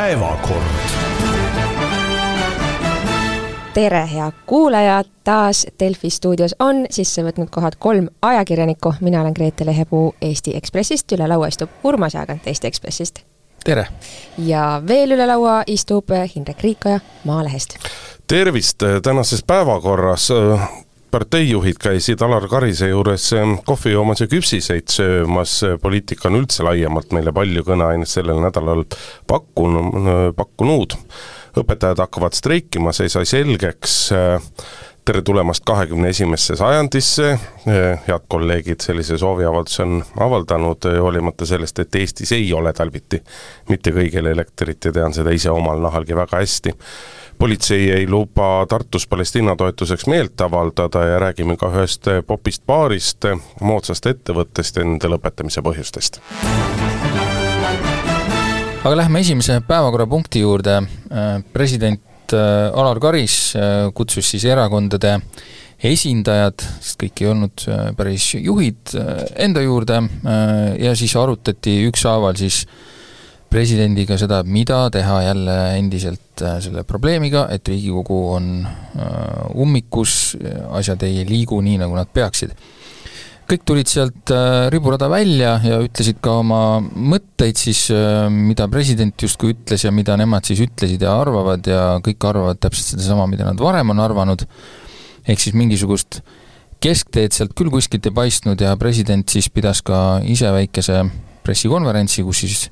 päevakord. tere, head kuulajad, taas Delfi stuudios on sisse võtnud kohad kolm ajakirjanikku, mina olen Grete Lehepuu Eesti Ekspressist, üle laua istub Urmas Jaagant Eesti Ekspressist. tere! ja veel üle laua istub Hindrek Riikoja Maalehest. tervist, tänases päevakorras parteijuhid käisid Alar Karise juures kohvi joomas ja küpsiseid söömas, poliitika on üldse laiemalt meile palju kõneainet sellel nädalal pakkunud, pakkunud. õpetajad hakkavad streikima, see sai selgeks, tere tulemast kahekümne esimesse sajandisse, head kolleegid sellise sooviavalduse on avaldanud, hoolimata sellest, et Eestis ei ole talviti mitte kõigil elektrit ja tean seda ise omal nahalgi väga hästi politsei ei luba Tartus Palestiina toetuseks meelt avaldada ja räägime ka ühest popist baarist, moodsast ettevõttest ja nende lõpetamise põhjustest. aga lähme esimese päevakorrapunkti juurde, president äh, Alar Karis äh, kutsus siis erakondade esindajad, sest kõik ei olnud äh, päris juhid, enda juurde ja siis arutati ükshaaval siis presidendiga seda, mida teha jälle endiselt äh, selle probleemiga, et Riigikogu on äh, ummikus, asjad ei liigu nii, nagu nad peaksid. kõik tulid sealt äh, riburada välja ja ütlesid ka oma mõtteid siis, mida president justkui ütles ja mida nemad siis ütlesid ja arvavad ja kõik arvavad täpselt sedasama, mida nad varem on arvanud, ehk siis mingisugust keskteed sealt küll kuskilt ei paistnud ja president siis pidas ka ise väikese pressikonverentsi, kus siis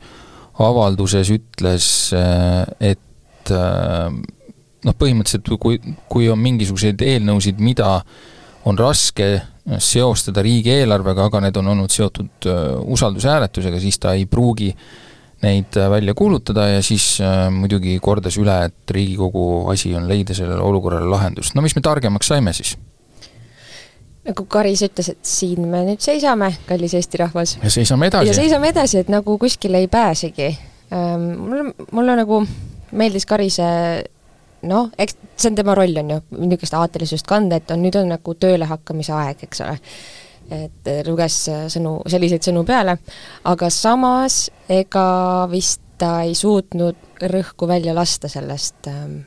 avalduses ütles, äh, et äh, noh, põhimõtteliselt kui, kui on mingisuguseid eelnõusid, mida on raske seostada riigieelarvega, aga need on olnud seotud äh, usaldushääletusega, siis ta ei pruugi neid välja kuulutada ja siis muidugi kordas üle, et Riigikogu asi on leida sellele olukorrale lahendust. no mis me targemaks saime siis? Nagu Karis ütles, et siin me nüüd seisame, kallis Eesti rahvas. ja seisame edasi. ja seisame edasi, et nagu kuskile ei pääsegi ähm,. mulle, mulle nagu meeldis Karise noh, eks see on tema roll, on ju, niisugust aatelisust kanda, et on, nüüd on nagu tööle hakkamise aeg, eks ole. et luges sõnu, selliseid sõnu peale, aga samas ega vist ta ei suutnud rõhku välja lasta sellest ähm,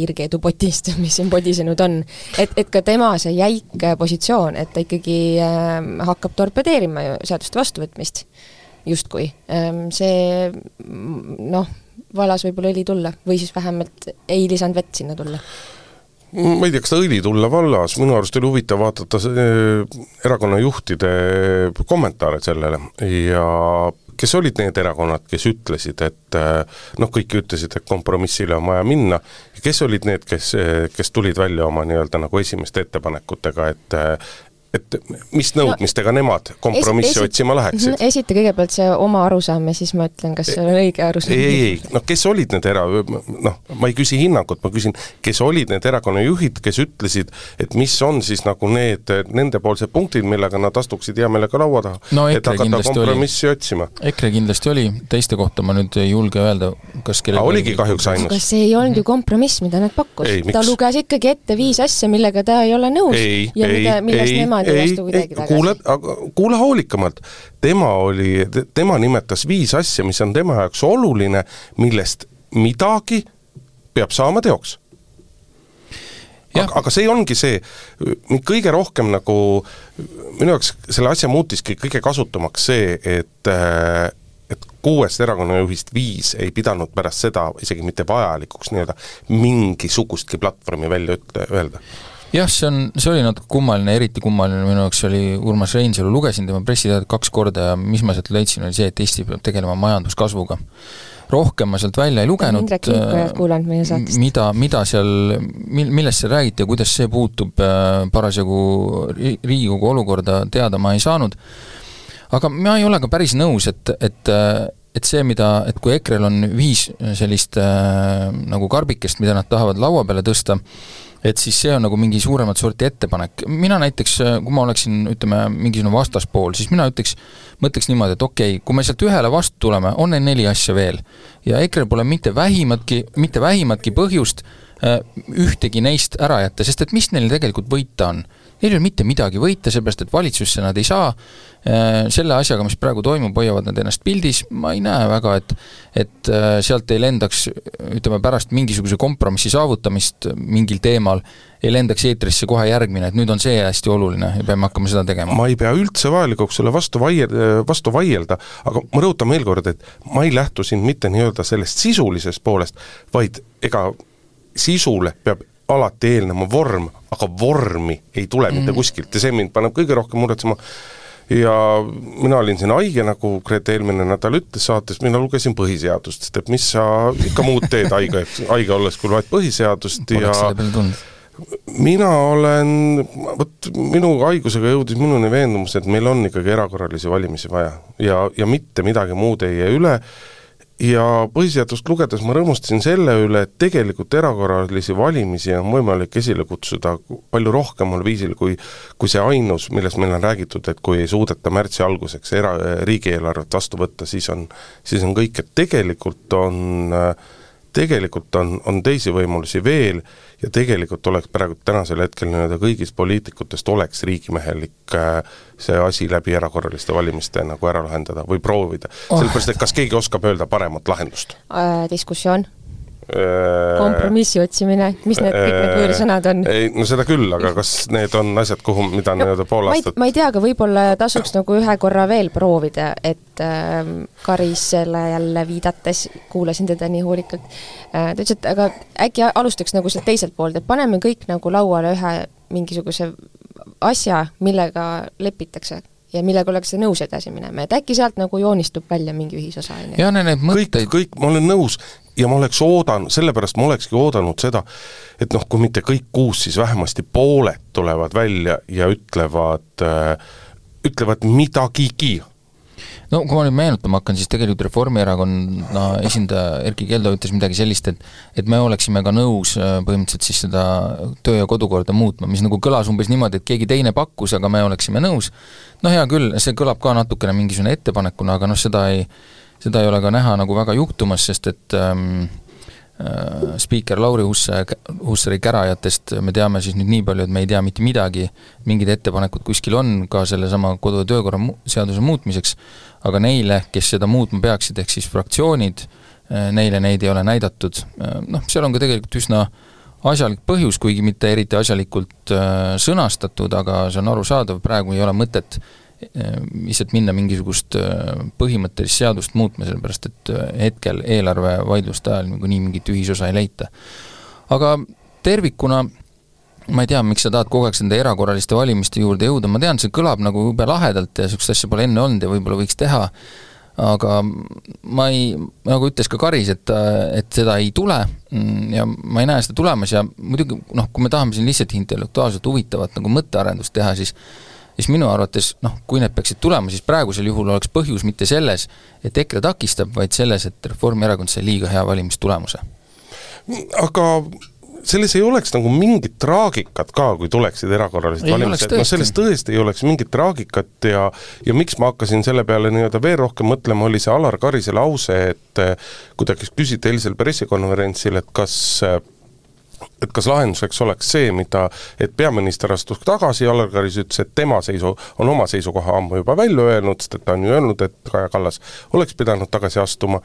kiirkeedupotist, mis siin podisenud on. et, et ka tema see jäik positsioon, et ta ikkagi äh, hakkab torpedeerima ju seaduste vastuvõtmist, justkui ähm,. see noh, valas võib-olla õli tulla või siis vähemalt ei lisanud vett sinna tulla ma ei tea, kas ta õli tulla vallas, minu arust oli huvitav vaadata äh, erakonna juhtide kommentaare sellele ja kes olid need erakonnad, kes ütlesid, et eh, noh, kõik ütlesid, et kompromissile on vaja minna, kes olid need, kes, kes tulid välja oma nii-öelda nagu esimeste ettepanekutega, et et mis nõudmistega no, nemad kompromissi esi, otsima läheksid? Mhm, esita kõigepealt see oma arusaam ja siis ma ütlen, kas see on õige arusaam. ei, ei, ei, noh, kes olid need era-, noh, ma ei küsi hinnangut, ma küsin, kes olid need erakonnajuhid, kes ütlesid, et mis on siis nagu need nendepoolsed punktid, millega nad astuksid hea meelega laua taha no,, et hakata kompromissi oli. otsima. EKRE kindlasti oli, teiste kohta ma nüüd ei julge öelda, kas kellel oligi kahjuks ainus. aga see ei olnud ju kompromiss, mida nad pakkusid, ta luges ikkagi ette viis asja, millega ta ei ole nõus ei, ja ei, mida, millest nemad niimoodi vastu kuidagi tagasi. kuule, kuule hoolikamalt, tema oli, tema nimetas viis asja, mis on tema jaoks oluline, millest midagi peab saama teoks. aga, aga see ongi see, kõige rohkem nagu, minu jaoks selle asja muutiski kõige kasutumaks see, et et kuuest erakonnajuhist viis ei pidanud pärast seda isegi mitte vajalikuks nii-öelda mingisugustki platvormi välja ütle, öelda jah, see on, see oli natuke kummaline, eriti kummaline minu jaoks oli Urmas Reinsalu, lugesin tema pressiteadet kaks korda ja mis ma sealt leidsin, oli see, et Eesti peab tegelema majanduskasvuga. rohkem ma sealt välja ei lugenud, äh, mida, mida seal, mil-, millest seal räägiti ja kuidas see puutub äh, parasjagu Riigikogu olukorda, teada ma ei saanud, aga ma ei ole ka päris nõus, et, et et see, mida, et kui EKRE-l on viis sellist äh, nagu karbikest, mida nad tahavad laua peale tõsta, et siis see on nagu mingi suuremat sorti ettepanek. mina näiteks, kui ma oleksin, ütleme, mingisugune vastaspool, siis mina ütleks, mõtleks niimoodi, et okei okay,, kui me sealt ühele vastu tuleme, on neil neli asja veel. ja EKRE-l pole mitte vähimatki, mitte vähimatki põhjust äh, ühtegi neist ära jätta, sest et mis neil tegelikult võita on? Neil ei ole mitte midagi võita, seepärast et valitsusse nad ei saa, äh, selle asjaga, mis praegu toimub, hoiavad nad ennast pildis, ma ei näe väga, et et äh, sealt ei lendaks, ütleme pärast mingisuguse kompromissi saavutamist mingil teemal, ei lendaks eetrisse kohe järgmine, et nüüd on see hästi oluline ja peame hakkama seda tegema. ma ei pea üldse vajalikuks sulle vastu vaiel-, vastu vaielda, aga ma rõhutan veel kord, et ma ei lähtu siin mitte nii-öelda sellest sisulisest poolest, vaid ega sisule peab alati eelnema vorm, aga vormi ei tule mm. mitte kuskilt ja see mind paneb kõige rohkem muretsema, ja mina olin siin haige, nagu Grete eelmine nädal ütles saates, mina lugesin põhiseadust, sest et mis sa ikka muud teed haige, haige olles, kui loed põhiseadust ja mina olen, vot minu haigusega jõudis minuni veendumus, et meil on ikkagi erakorralisi valimisi vaja ja, ja mitte midagi muud ei jää üle ja põhiseadust lugedes ma rõõmustasin selle üle, et tegelikult erakorralisi valimisi on võimalik esile kutsuda palju rohkemal viisil kui kui see ainus, millest meil on räägitud, et kui ei suudeta märtsi alguseks era-, riigieelarvet vastu võtta, siis on, siis on kõik, et tegelikult on tegelikult on, on teisi võimalusi veel ja tegelikult oleks praegu tänasel hetkel nii-öelda kõigist poliitikutest oleks riigimehelik äh, see asi läbi erakorraliste valimiste nagu ära lahendada või proovida oh., sellepärast et kas keegi oskab öelda paremat lahendust äh,? Diskussioon kompromissi otsimine, mis need kõik need võõrsõnad on? ei, no seda küll, aga kas need on asjad, kuhu, mida no, nii-öelda pool aastat ma ei tea, aga võib-olla tasuks nagu ühe korra veel proovida, et äh, Karisele jälle viidates, kuulasin teda nii hoolikalt äh,, ta ütles, et aga äkki alustaks nagu sealt teiselt poolt, et paneme kõik nagu lauale ühe mingisuguse asja, millega lepitakse ja millega ollakse nõus edasi minema, et äkki sealt nagu joonistub välja mingi ühisosa, on ju. jah, need mõtteid kõik, kõik, ma olen nõus ja ma oleks oodanud, sellepärast ma olekski oodanud seda, et noh, kui mitte kõik kuus, siis vähemasti pooled tulevad välja ja ütlevad äh,, ütlevad midagigi no kui ma nüüd meenutama hakkan, siis tegelikult Reformierakonna esindaja Erkki Keldo ütles midagi sellist, et et me oleksime ka nõus äh, põhimõtteliselt siis seda töö- ja kodukorda muutma, mis nagu kõlas umbes niimoodi, et keegi teine pakkus, aga me oleksime nõus. no hea küll, see kõlab ka natukene mingisugune ettepanekuna, aga noh, seda ei, seda ei ole ka näha nagu väga juhtumas, sest et ähm, Äh, spiiker Lauri Husse, Hussari kärajatest me teame siis nüüd nii palju, et me ei tea mitte midagi, mingid ettepanekud kuskil on ka sellesama kodu- ja töökorra mu-, seaduse muutmiseks, aga neile, kes seda muutma peaksid, ehk siis fraktsioonid, äh, neile neid ei ole näidatud, äh, noh, seal on ka tegelikult üsna asjalik põhjus, kuigi mitte eriti asjalikult sõnastatud, aga see on arusaadav, praegu ei ole mõtet lihtsalt minna mingisugust äh, põhimõttelist seadust muutma, sellepärast et äh, hetkel eelarvevaidluste ajal niikuinii mingit ühisosa ei leita. aga tervikuna ma ei tea, miks sa tahad kogu aeg nende erakorraliste valimiste juurde jõuda, ma tean, see kõlab nagu jube lahedalt ja niisugust asja pole enne olnud ja võib-olla võiks teha, aga ma ei, nagu ütles ka Karis, et, et seda ei tule mm, ja ma ei näe seda tulemas ja muidugi noh, kui me tahame siin lihtsalt intellektuaalselt huvitavat nagu mõttearendust teha, siis siis minu arvates noh, kui need peaksid tulema, siis praegusel juhul oleks põhjus mitte selles, et EKRE takistab, vaid selles, et Reformierakond sai liiga hea valimistulemuse. aga selles ei oleks nagu mingit traagikat ka, kui tuleksid erakorralised valimised, no selles tõesti ei oleks mingit traagikat ja ja miks ma hakkasin selle peale nii-öelda veel rohkem mõtlema, oli see Alar Karise lause, et kui ta küsiti eilsel pressikonverentsil, et kas et kas lahenduseks oleks see, mida, et peaminister astus tagasi, Alar Karis ütles, et tema seisu, on oma seisukoha ammu juba välja öelnud, sest et ta on ju öelnud, et Kaja Kallas oleks pidanud tagasi astuma,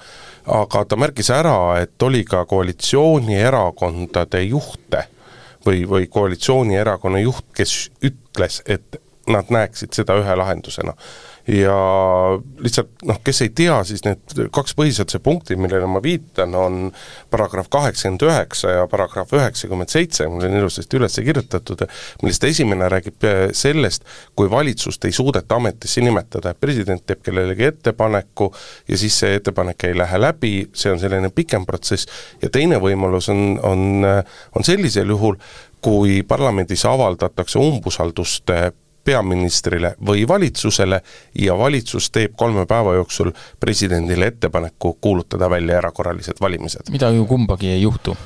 aga ta märkis ära, et oli ka koalitsioonierakondade juhte või, või koalitsioonierakonna juht, kes ütles, et nad näeksid seda ühe lahendusena ja lihtsalt noh, kes ei tea, siis need kaks põhiseaduse punkti, millele ma viitan, on paragrahv kaheksakümmend üheksa ja paragrahv üheksakümmend seitse, mul on ilusasti üles kirjutatud, millest esimene räägib sellest, kui valitsust ei suudeta ametisse nimetada, et president teeb kellelegi ettepaneku ja siis see ettepanek ei lähe läbi, see on selline pikem protsess, ja teine võimalus on, on, on sellisel juhul, kui parlamendis avaldatakse umbusaldust peaministrile või valitsusele ja valitsus teeb kolme päeva jooksul presidendile ettepaneku kuulutada välja erakorralised valimised. mida ju kumbagi ei juhtu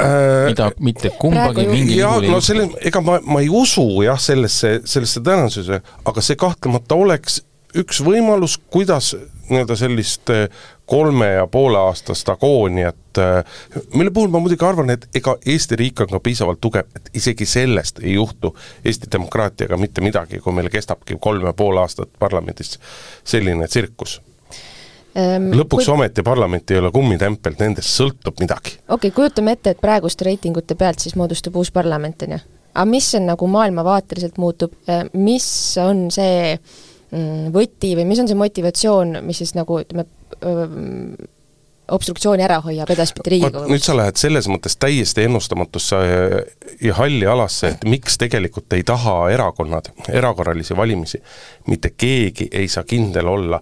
äh, mida mitte kumbagi mingil juhul ei no selle, ega ma, ma ei usu jah, sellesse, sellesse tõenäosuse, aga see kahtlemata oleks üks võimalus, kuidas nii-öelda sellist kolme ja poole aastast agooniat, mille puhul ma muidugi arvan, et ega Eesti riik on ka piisavalt tugev, et isegi sellest ei juhtu Eesti demokraatiaga mitte midagi, kui meil kestabki kolm ja pool aastat parlamendis selline tsirkus ähm, lõpuks kui... ometi parlament ei ole kummitempel, nendest sõltub midagi. okei okay,, kujutame ette, et praeguste reitingute pealt siis moodustub uus parlament, on ju. aga mis on nagu maailmavaateliselt muutub, äh, mis on see mm, võti või mis on see motivatsioon, mis siis nagu ütleme, obstruktsiooni ära hoiab edaspidi Riigikogus. nüüd sa lähed selles mõttes täiesti ennustamatusse ja halli alasse, et miks tegelikult ei taha erakonnad erakorralisi valimisi. mitte keegi ei saa kindel olla,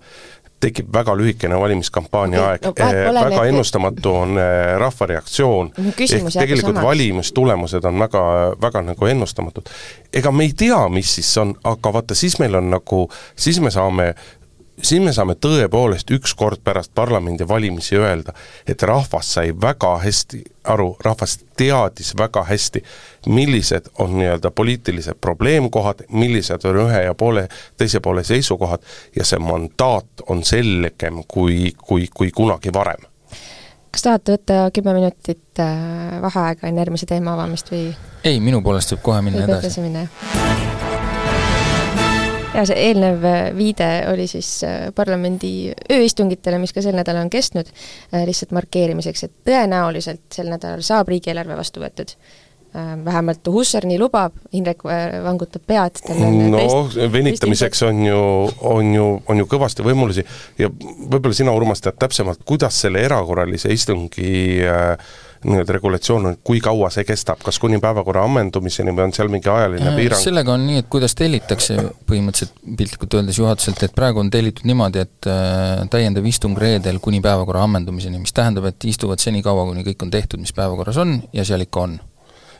tekib väga lühikene valimiskampaania aeg. no,, eh, väga ennustamatu on eh, rahva reaktsioon, ehk tegelikult valimistulemused on väga, väga nagu ennustamatud. ega me ei tea, mis siis on, aga vaata, siis meil on nagu, siis me saame siis me saame tõepoolest ükskord pärast parlamendivalimisi öelda, et rahvas sai väga hästi aru, rahvas teadis väga hästi, millised on nii-öelda poliitilised probleemkohad, millised on ühe ja poole, teise poole seisukohad ja see mandaat on selgem kui, kui, kui kunagi varem. kas tahate võtta kümme minutit äh, vaheaega enne järgmise teema avamist või? ei, minu poolest võib kohe minna edasi. edasi minna ja see eelnev äh, viide oli siis äh, parlamendi ööistungitele, mis ka sel nädalal on kestnud, äh, lihtsalt markeerimiseks, et tõenäoliselt sel nädalal saab riigieelarve vastu võetud. Vähemalt Hussar nii lubab, Indrek vangutab pead, tal on no teist, venitamiseks on ju, on ju, on ju kõvasti võimalusi. Ja võib-olla sina, Urmas, tead täpsemalt, kuidas selle erakorralise istungi äh, nii-öelda regulatsioon on, kui kaua see kestab, kas kuni päevakorra ammendumiseni või on seal mingi ajaline piirang? sellega on nii, et kuidas tellitakse põhimõtteliselt piltlikult öeldes juhatuselt, et praegu on tellitud niimoodi, et äh, täiendav istung reedel kuni päevakorra ammendumiseni, mis tähendab, et istuvad senikaua, kuni kõik on tehtud, mis päevakorras on, ja seal ikka on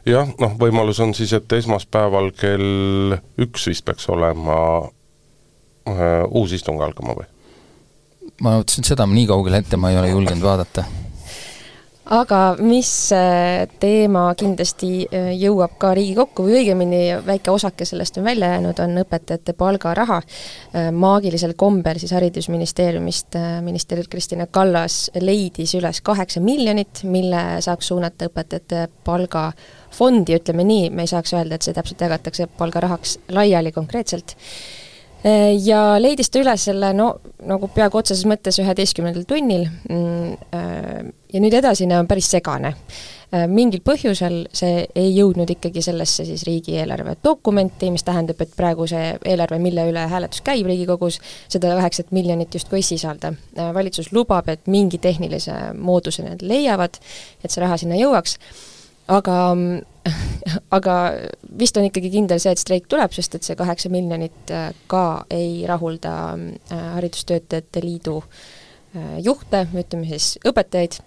jah, noh, võimalus on siis, et esmaspäeval kell üks vist peaks olema äh, uus istung algama või? ma mõtlesin, seda ma nii kaugele ette ma ei ole julgenud vaadata aga mis äh, teema kindlasti äh, jõuab ka Riigikokku või õigemini väike osake sellest on välja jäänud, on õpetajate palgaraha. Äh, maagilisel kombel siis Haridusministeeriumist minister Kristina Kallas leidis üles kaheksa miljonit, mille saaks suunata õpetajate palgafondi, ütleme nii, me ei saaks öelda, et see täpselt jagatakse palgarahaks laiali konkreetselt ja leidis ta üles selle no nagu peaaegu otseses mõttes üheteistkümnendal tunnil mm, äh, ja nüüd edasine on päris segane. Äh, mingil põhjusel see ei jõudnud ikkagi sellesse siis riigieelarve dokumenti, mis tähendab, et praegu see eelarve, mille üle hääletus käib Riigikogus, seda kaheksat miljonit justkui ei sisalda. valitsus lubab, et mingi tehnilise mooduse nad leiavad, et see raha sinna jõuaks, aga aga vist on ikkagi kindel see, et streik tuleb, sest et see kaheksa miljonit äh, ka ei rahulda äh, Haridustöötajate Liidu äh, juhte, ütleme siis õpetajaid,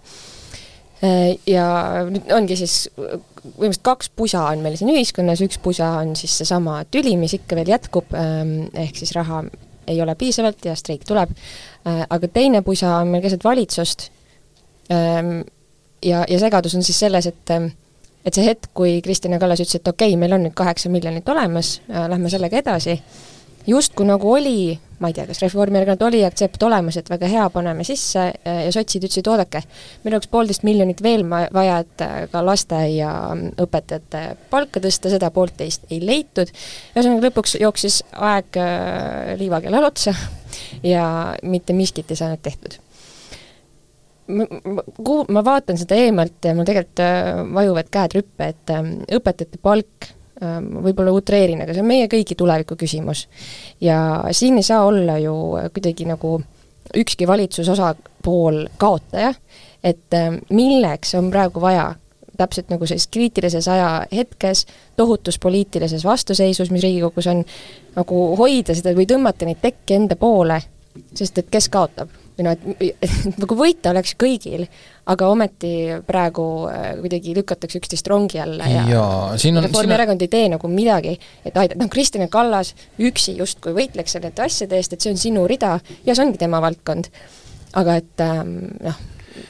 ja nüüd ongi siis põhimõtteliselt kaks pusa on meil siin ühiskonnas, üks pusa on siis seesama tüli, mis ikka veel jätkub, ähm, ehk siis raha ei ole piisavalt ja streik tuleb, aga teine pusa on meil keset valitsust ähm, ja, ja segadus on siis selles, et ähm, et see hetk, kui Kristina Kallas ütles, et okei okay,, meil on nüüd kaheksa miljonit olemas äh,, lähme sellega edasi, justkui nagu oli, ma ei tea, kas Reformierakonnal oli aktsept olemas, et väga hea, paneme sisse äh, ja sotsid ütlesid, oodake, meil oleks poolteist miljonit veel vaja, et äh, ka lasteaiaõpetajate palka tõsta, seda poolteist ei leitud, ühesõnaga lõpuks jooksis aeg liivakellal otsa ja mitte miskit ei saanud tehtud ma vaatan seda eemalt ja mul tegelikult äh, vajuvad käed rüppe, et ähm, õpetajate palk, ähm, võib-olla utreerin, aga see on meie kõigi tuleviku küsimus. ja siin ei saa olla ju kuidagi nagu ükski valitsuse osapool kaotaja, et ähm, milleks on praegu vaja täpselt nagu sellises kriitilises ajahetkes, tohutus poliitilises vastuseisus, mis Riigikogus on, nagu hoida seda või tõmmata neid tekke enda poole, sest et kes kaotab? Või noh, et, nagu võita oleks kõigil, aga ometi praegu äh, kuidagi lükatakse üksteist rongi alla ja, ja Reformierakond ei tee nagu midagi, et aidata, noh, Kristina Kallas üksi justkui võitleks nende asjade eest, et see on sinu rida ja see ongi tema valdkond. aga et ähm, noh,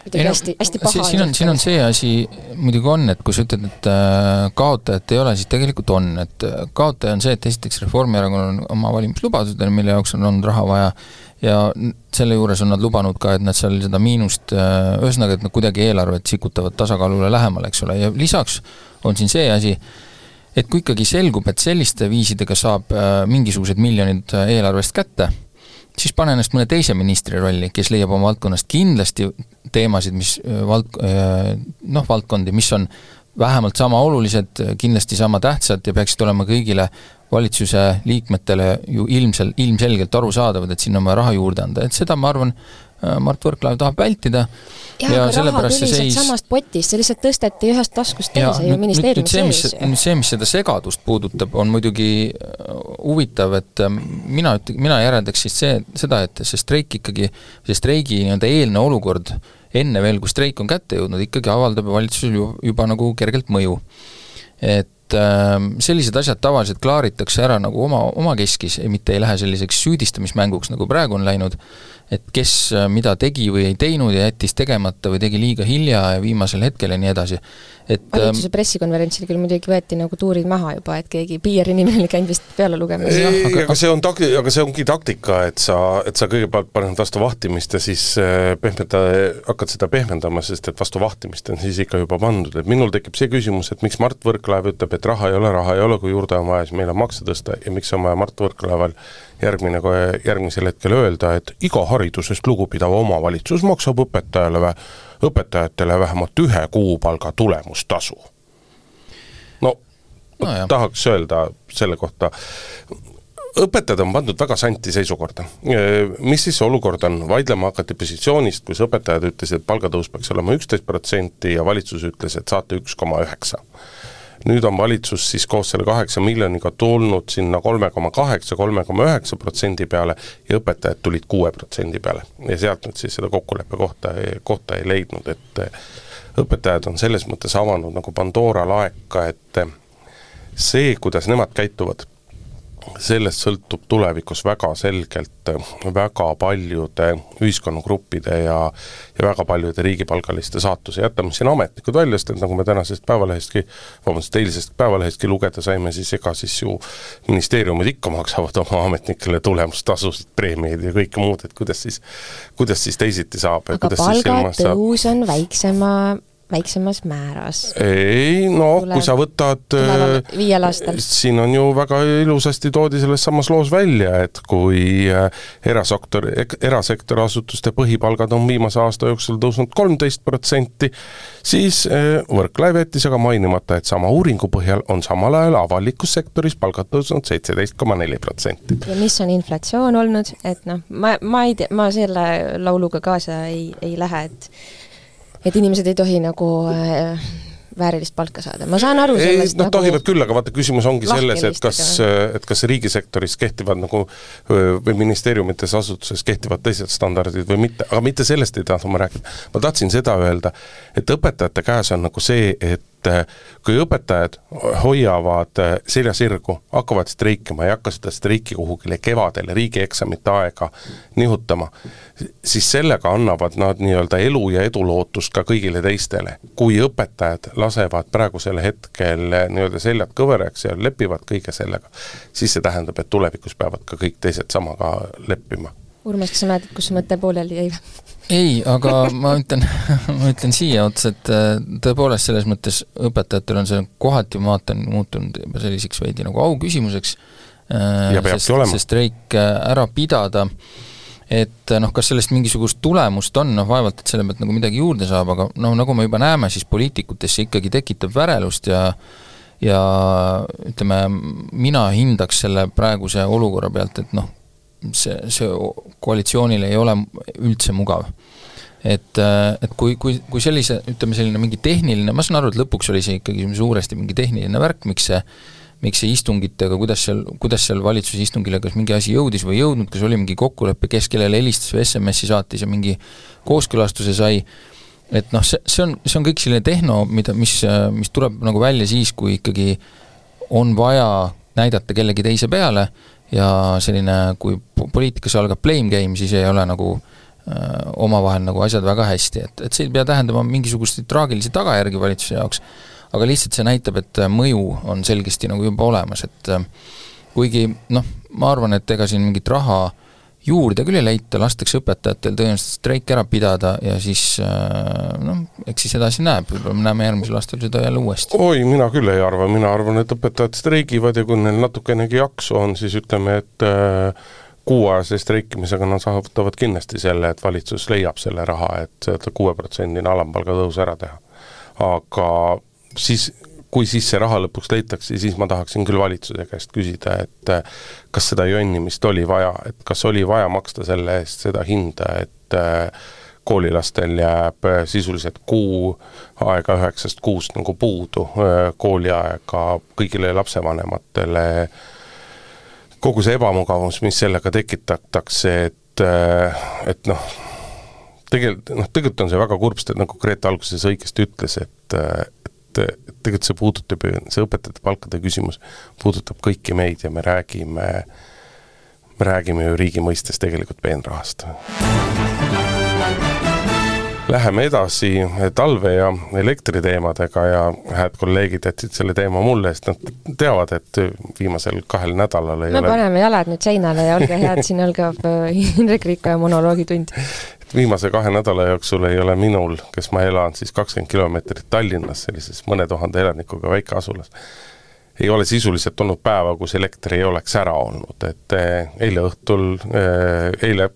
kuidagi no, hästi, hästi paha. siin on, siin on see asi muidugi on, et kui sa ütled, et äh, kaotajat ei ole, siis tegelikult on, et äh, kaotaja on see, et esiteks Reformierakonnal on oma valimislubadused, mille jaoks on olnud raha vaja, ja selle juures on nad lubanud ka, et nad seal seda miinust, äh, ühesõnaga, et nad kuidagi eelarvet sikutavad tasakaalule lähemale, eks ole, ja lisaks on siin see asi, et kui ikkagi selgub, et selliste viisidega saab mingisugused miljonid eelarvest kätte, siis pane ennast mõne teise ministri rolli, kes leiab oma valdkonnast kindlasti teemasid, mis vald-, noh, valdkondi, mis on vähemalt sama olulised, kindlasti sama tähtsad ja peaksid olema kõigile valitsuse liikmetele ju ilmsel, ilmselgelt arusaadavad, et sinna on vaja raha juurde anda, et seda ma arvan, Mart Võrklaev tahab vältida. Ja, ja sellepärast see seis samast potist, see lihtsalt tõsteti ühest taskust teise ju ministeeriumi sees. nüüd see, mis seda segadust puudutab, on muidugi äh, huvitav, et ähm, mina üt-, mina järeldaks siis see, seda, et see streik ikkagi, see streigi nii-öelda eelne olukord enne veel, kui streik on kätte jõudnud, ikkagi avaldab valitsusel ju juba nagu kergelt mõju. et ähm, sellised asjad tavaliselt klaaritakse ära nagu oma, omakeskis, mitte ei lähe selliseks süüdistamismänguks, nagu praegu on läinud, et kes äh, mida tegi või ei teinud ja jättis tegemata või tegi liiga hilja ja viimasel hetkel ja nii edasi. et valitsuse ähm, pressikonverentsil küll muidugi võeti nagu tuurid maha juba, et keegi PR-inimene oli käinud vist peale lugemas. ei, aga, aga see on tak-, aga see ongi taktika, et sa, et sa kõigepealt paned vastu vahtimist ja siis äh, pehmenda, hakkad seda pehmendama, sest et vastu vahtimist on siis ikka juba pandud, et minul tekib see küsimus, et miks Mart Võrklaev ütleb, et raha ei ole, raha ei ole, kui juurde on vaja, siis meil on makse tõsta ja miks on vaja Mart Võrklaeval järgmine, järgmisel hetkel öelda, et iga haridusest lugupidav omavalitsus maksab õpetajale, õpetajatele vähemalt ühe kuupalga tulemustasu. no, no tahaks öelda selle kohta, õpetajad on pandud väga santi seisukorda. Mis siis see olukord on, vaidlema hakati positsioonist, kus õpetajad ütlesid, et palgatõus peaks olema üksteist protsenti ja valitsus ütles, et saate üks koma üheksa nüüd on valitsus siis koos selle kaheksa miljoniga tulnud sinna kolme koma kaheksa, kolme koma üheksa protsendi peale ja õpetajad tulid kuue protsendi peale. ja sealt nüüd siis seda kokkuleppe kohta, kohta ei leidnud, et õpetajad on selles mõttes avanud nagu Pandora laeka, et see, kuidas nemad käituvad, sellest sõltub tulevikus väga selgelt väga paljude ühiskonnagruppide ja ja väga paljude riigipalgaliste saatuse, jätame siin ametnikud välja, sest et nagu me tänasest Päevalehestki, vabandust, eilsest Päevalehestki lugeda saime, siis ega siis ju ministeeriumid ikka maksavad oma ametnikele tulemustasusid, preemiaid ja kõike muud, et kuidas siis, kuidas siis teisiti saab. aga palgatõus on väiksema väiksemas määras. ei no Tuleb, kui sa võtad äh, viiel aastal. siin on ju väga ilusasti toodi selles samas loos välja, et kui äh, erasektor, erasektori asutuste põhipalgad on viimase aasta jooksul tõusnud kolmteist protsenti, siis äh, Võrklaev jättis aga mainimata, et sama uuringu põhjal on samal ajal avalikus sektoris palgad tõusnud seitseteist koma neli protsenti. ja mis on inflatsioon olnud, et noh, ma, ma ei tea, ma selle lauluga kaasa ei, ei lähe, et et inimesed ei tohi nagu äh, väärilist palka saada, ma saan aru sellest ei, noh nagu tohivad küll, aga vaata, küsimus ongi selles, et kas, et kas riigisektoris kehtivad nagu või ministeeriumites, asutuses kehtivad teised standardid või mitte, aga mitte sellest ei tahtnud ma rääkida. ma tahtsin seda öelda, et õpetajate käes on nagu see, et et äh, kui õpetajad hoiavad äh, selja sirgu, hakkavad streikima ei hakka seda streiki kuhugile kevadele riigieksamite aega nihutama, siis sellega annavad nad nii-öelda elu ja edulootust ka kõigile teistele. kui õpetajad lasevad praegusel hetkel äh, nii-öelda seljad kõveraks ja lepivad kõige sellega, siis see tähendab, et tulevikus peavad ka kõik teised samaga leppima. Urmas, kas sa mäletad, kus see mõte pooleli jäi? Ei, aga ma ütlen, ma ütlen siia otsa, et äh, tõepoolest selles mõttes õpetajatel on see kohati, ma vaatan, muutunud juba selliseks veidi nagu auküsimuseks, äh, sest see streik äh, ära pidada, et noh, kas sellest mingisugust tulemust on, noh vaevalt, et selle pealt nagu midagi juurde saab, aga noh, nagu me juba näeme, siis poliitikutes see ikkagi tekitab värelust ja ja ütleme, mina hindaks selle praeguse olukorra pealt, et noh, see, see koalitsioonil ei ole üldse mugav. Et, äh, et kui, kui, kui sellise, ütleme selline mingi tehniline, ma saan aru, et lõpuks oli see ikkagi suuresti mingi tehniline värk, miks see miks see istungitega, kuidas seal, kuidas seal valitsuse istungile, kas mingi asi jõudis või ei jõudnud, kas oli mingi kokkulepe, kes kellele helistas või SMS-i saatis ja mingi kooskõlastuse sai, et noh, see, see on, see on kõik selline tehno, mida, mis, mis tuleb nagu välja siis, kui ikkagi on vaja näidata kellegi teise peale ja selline, kui poliitikas algab blame game, siis ei ole nagu omavahel nagu asjad väga hästi, et, et see ei pea tähendama mingisuguseid traagilisi tagajärgi valitsuse jaoks, aga lihtsalt see näitab, et mõju on selgesti nagu juba olemas, et kuigi noh, ma arvan, et ega siin mingit raha juurde küll ei leita, lastakse õpetajatel tõenäoliselt streik ära pidada ja siis noh, eks siis edasi näeb, võib-olla me näeme järgmisel aastal seda jälle uuesti. oi, mina küll ei arva, mina arvan, et õpetajad streigivad ja kui neil natukenegi jaksu on, siis ütleme, et äh, kuuajase streikimisega nad saavutavad kindlasti selle, et valitsus leiab selle raha, et seda kuueprotsendine alampalga tõus ära teha. aga siis kui siis see raha lõpuks leitakse, siis ma tahaksin küll valitsuse käest küsida, et äh, kas seda jonnimist oli vaja, et kas oli vaja maksta selle eest seda hinda, et äh, koolilastel jääb äh, sisuliselt kuu aega üheksast kuust nagu puudu, kooliaega kõigile lapsevanematele, kogu see ebamugavus, mis sellega tekitatakse, et, et noh, tegelikult, noh, tegelikult on see väga kurb, sest nagu Grete alguses õigesti ütles, et, et tegelikult see puudutab ju, see õpetajate palkade küsimus puudutab kõiki meid ja me räägime, me räägime ju riigi mõistes tegelikult peenrahast. Läheme edasi talve ja elektriteemadega ja head kolleegid jätsid selle teema mulle, sest nad teavad, et viimasel kahel nädalal ei no ole paneme jalad nüüd seinale ja olge head, siin algab Indrek Riikoja monoloogitund viimase kahe nädala jooksul ei ole minul, kes ma elan siis kakskümmend kilomeetrit Tallinnas, sellises mõne tuhande elanikuga väikeasulas, ei ole sisuliselt olnud päeva, kus elekter ei oleks ära olnud, et eh, eile õhtul, eh, eile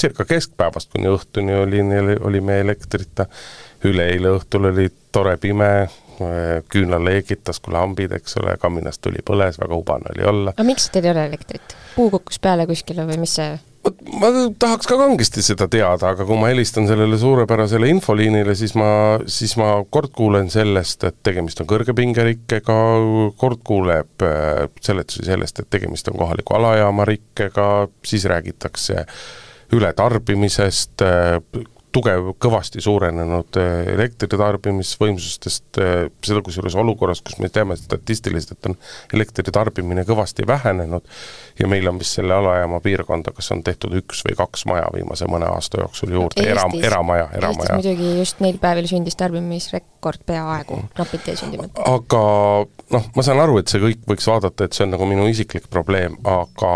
circa keskpäevast kuni õhtuni oli, oli meie elektrita, üleeile õhtul oli tore pime, eh, küünal leegitas kui lambid, eks ole, kaminast tuli põles, väga hubane oli olla. aga miks teil ei ole elektrit? puu kukkus peale kuskile või mis see vot ma tahaks ka kangesti seda teada, aga kui ma helistan sellele suurepärasele infoliinile, siis ma, siis ma kord kuulen sellest, et tegemist on kõrgepingerikkega, kord kuuleb äh, seletusi sellest, et tegemist on kohaliku alajaama rikkega, siis räägitakse ületarbimisest, äh, tugev, kõvasti suurenenud äh, elektritarbimisvõimsustest, seda kusjuures olukorras, kus me teame statistiliselt, et on elektritarbimine kõvasti vähenenud ja meil on vist selle alajaama piirkonda, kas on tehtud üks või kaks maja viimase mõne aasta jooksul juurde, era, eramaja, eramaja. Muidugi just neil päevil sündis tarbimisrekord peaaegu, napilt jäi sündimata. aga noh, ma saan aru, et see kõik võiks vaadata, et see on nagu minu isiklik probleem, aga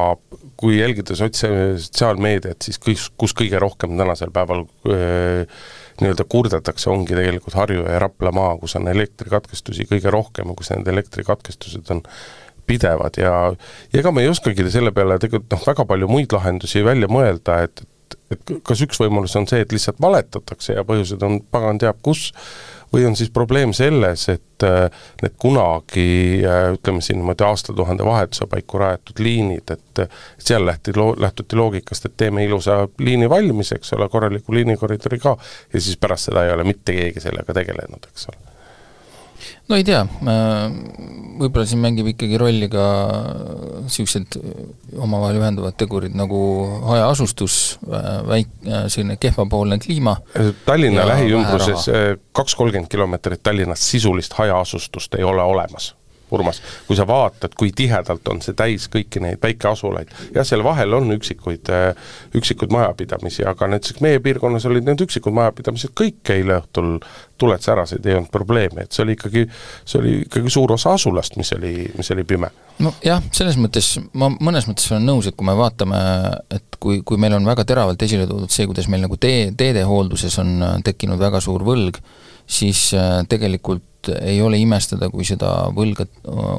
kui jälgida sotsia-, sotsiaalmeediat, siis kus, kus kõige rohkem tänasel päeval öö, nii-öelda kurdetakse, ongi tegelikult Harju ja Rapla maa, kus on elektrikatkestusi kõige rohkem ja kus need elektrikatkestused on pidevad. Ja ja ega me ei oskagi selle peale tegelikult noh, väga palju muid lahendusi välja mõelda, et, et, et kas üks võimalus on see, et lihtsalt valetatakse ja põhjused on pagan teab kus, või on siis probleem selles, et äh, need kunagi äh, ütleme siin niimoodi aastatuhande vahetuse paiku rajatud liinid, et seal lähti loo-, lähtuti loogikast, et teeme ilusa liini valmis, eks ole, korraliku liinikoridori ka, ja siis pärast seda ei ole mitte keegi sellega tegelenud, eks ole no ei tea, võib-olla siin mängib ikkagi rolli ka niisugused omavahel ühenduvad tegurid nagu hajaasustus, väik-, selline kehvapoolne kliima. Tallinna lähiümbruses kaks kolmkümmend kilomeetrit Tallinnast sisulist hajaasustust ei ole olemas Urmas, kui sa vaatad, kui tihedalt on see täis kõiki neid väikeasulaid, jah, seal vahel on üksikuid, äh, üksikuid majapidamisi, aga näiteks meie piirkonnas olid need üksikud majapidamised kõik eile õhtul tuled särasid, ei olnud probleemi, et see oli ikkagi, see oli ikkagi suur osa asulast, mis oli, mis oli pime. nojah, selles mõttes ma mõnes mõttes olen nõus, et kui me vaatame, et kui, kui meil on väga teravalt esile toodud see, kuidas meil nagu tee, teedehoolduses on äh, tekkinud väga suur võlg, siis äh, tegelikult ei ole imestada, kui seda võlga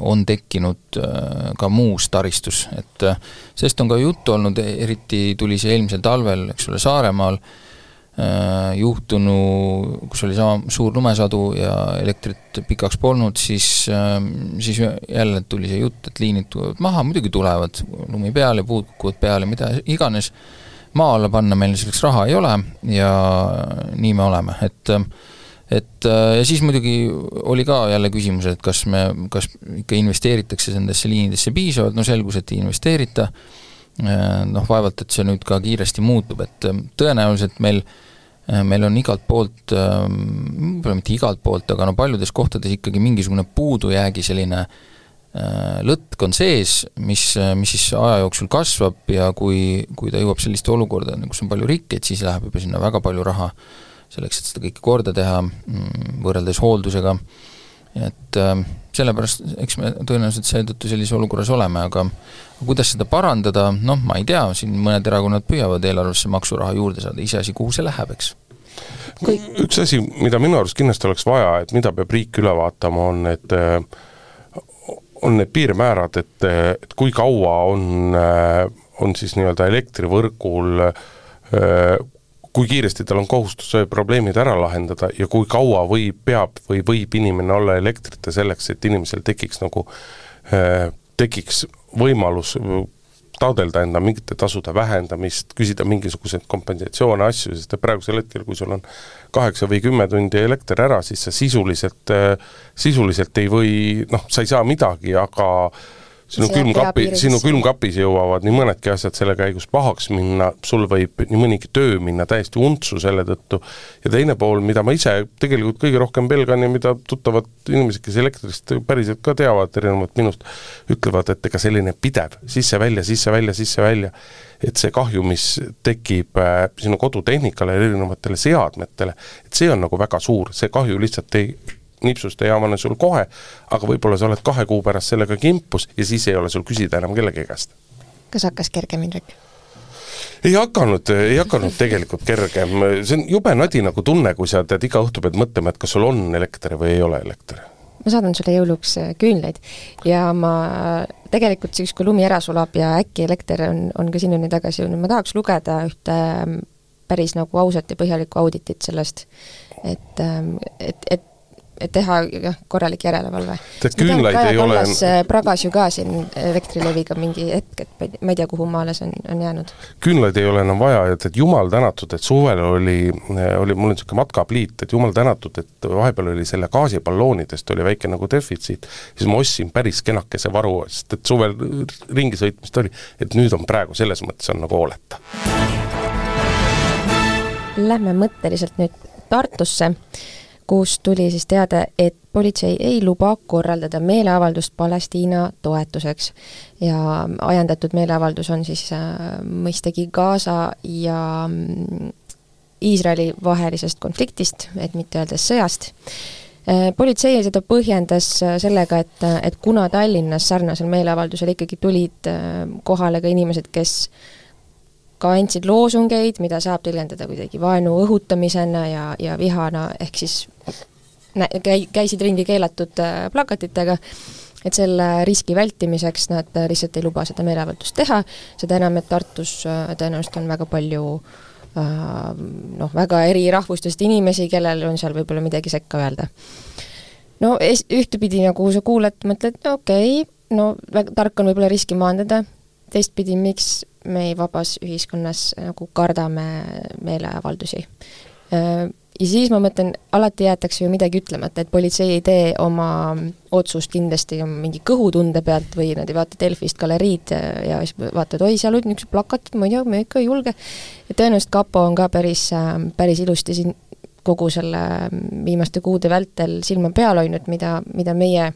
on tekkinud äh, ka muus taristus, et äh, sellest on ka juttu olnud, eriti tuli see eelmisel talvel, eks ole, Saaremaal äh, juhtunu, kus oli sama suur lumesadu ja elektrit pikaks polnud, siis, siis jälle tuli see jutt, et liinid tulevad maha, muidugi tulevad, lumi peale, puud kukuvad peale, mida iganes, maa alla panna meil selleks raha ei ole ja nii me oleme, et äh, et äh, ja siis muidugi oli ka jälle küsimus, et kas me, kas ikka investeeritakse nendesse liinidesse piisavalt, no selgus, et ei investeerita, äh, noh, vaevalt, et see nüüd ka kiiresti muutub, et äh, tõenäoliselt meil meil on igalt poolt, võib-olla mitte igalt poolt, aga no paljudes kohtades ikkagi mingisugune puudujäägi selline lõtk on sees, mis, mis siis aja jooksul kasvab ja kui, kui ta jõuab selliste olukorda, kus on palju rikkeid, siis läheb juba sinna väga palju raha selleks, et seda kõike korda teha, mm, võrreldes hooldusega, et äh, sellepärast, eks me tõenäoliselt seetõttu sellises olukorras oleme, aga kuidas seda parandada, noh, ma ei tea, siin mõned erakonnad püüavad eelarvesse maksuraha juurde saada, iseasi, kuhu see läheb, eks. Kui... üks asi, mida minu arust kindlasti oleks vaja, et mida peab riik üle vaatama, on, et on need piirmäärad, et, et kui kaua on, on siis nii-öelda elektrivõrgul kui kiiresti tal on kohustus probleemid ära lahendada ja kui kaua võib, peab või võib inimene olla elektrita selleks, et inimesel tekiks nagu, äh, tekiks võimalus taodelda enda mingite tasude vähendamist, küsida mingisuguseid kompensatsioone, asju, sest et praegusel hetkel, kui sul on kaheksa või kümme tundi elekter ära, siis sa sisuliselt, äh, sisuliselt ei või, noh, sa ei saa midagi, aga sinu külmkapi, sinu külmkapis jõuavad nii mõnedki asjad selle käigus pahaks minna, sul võib nii mõnigi töö minna täiesti untsu selle tõttu, ja teine pool, mida ma ise tegelikult kõige rohkem pelgan ja mida tuttavad inimesed, kes elektrist päriselt ka teavad, erinevalt minust, ütlevad, et ega selline pidev sisse-välja, sisse-välja, sisse-välja, et see kahju, mis tekib äh, sinu kodutehnikale ja erinevatele seadmetele, et see on nagu väga suur, see kahju lihtsalt ei nipsust ei avane sul kohe, aga võib-olla sa oled kahe kuu pärast sellega kimpus ja siis ei ole sul küsida enam kellegi käest. kas hakkas kergem, Indrek? ei hakanud, ei hakanud tegelikult kergem, see on jube nadi nagu tunne, kui sa tead, iga õhtu pead mõtlema, et kas sul on elekter või ei ole elekter. ma saadan sulle jõuluks äh, küünlaid ja ma tegelikult siis, kui lumi ära sulab ja äkki elekter on, on ka sinuni tagasi jõudnud, ma tahaks lugeda ühte ähm, päris nagu ausat ja põhjalikku auditit sellest, et, ähm, et, et et teha jah, korralik järelevalve. ole äh, pragas ju ka siin Elektrileviga mingi hetk, et ma ei tea, kuhu maale see on, on jäänud. küünlaid ei ole enam vaja ja tead, jumal tänatud, et suvel oli, oli, mul niisugune matkapliit, et jumal tänatud, et vahepeal oli selle gaasiballoonidest oli väike nagu defitsiit, siis ma ostsin päris kenakese varu, sest et suvel ringi sõitmist oli, et nüüd on praegu selles mõttes on nagu hooleta. Lähme mõtteliselt nüüd Tartusse kus tuli siis teade, et politsei ei luba korraldada meeleavaldust Palestiina toetuseks. ja ajendatud meeleavaldus on siis äh, mõistagi Gaza ja mm, Iisraeli vahelisest konfliktist, et mitte öelda sõjast äh, politsei seda põhjendas äh, sellega, et, et kuna Tallinnas sarnasel meeleavaldusel ikkagi tulid kohale ka inimesed, kes ka andsid loosungeid, mida saab tõlgendada kuidagi vaenu õhutamisena ja, ja vihana, ehk siis nä-, käi-, käisid ringi keelatud äh, plakatitega, et selle riski vältimiseks nad äh, lihtsalt ei luba seda meeleavaldust teha, seda enam, et Tartus äh, tõenäoliselt on väga palju noh, väga eri rahvustest inimesi, kellel on seal võib-olla midagi sekka öelda. no es-, ühtepidi nagu sa kuuled, mõtled, no okei okay,, no väga tark on võib-olla riski maandada, teistpidi, miks me vabas ühiskonnas nagu kardame meeleavaldusi. Ja siis ma mõtlen, alati jäetakse ju midagi ütlemata, et politsei ei tee oma otsust kindlasti mingi kõhutunde pealt või nad ei vaata Delfist galeriid ja siis vaatavad, oi, seal olid niisugused plakatid, ma ei tea, me ikka ei julge. ja tõenäoliselt kapo on ka päris, päris ilusti siin kogu selle viimaste kuude vältel silma peal hoidnud, mida, mida meie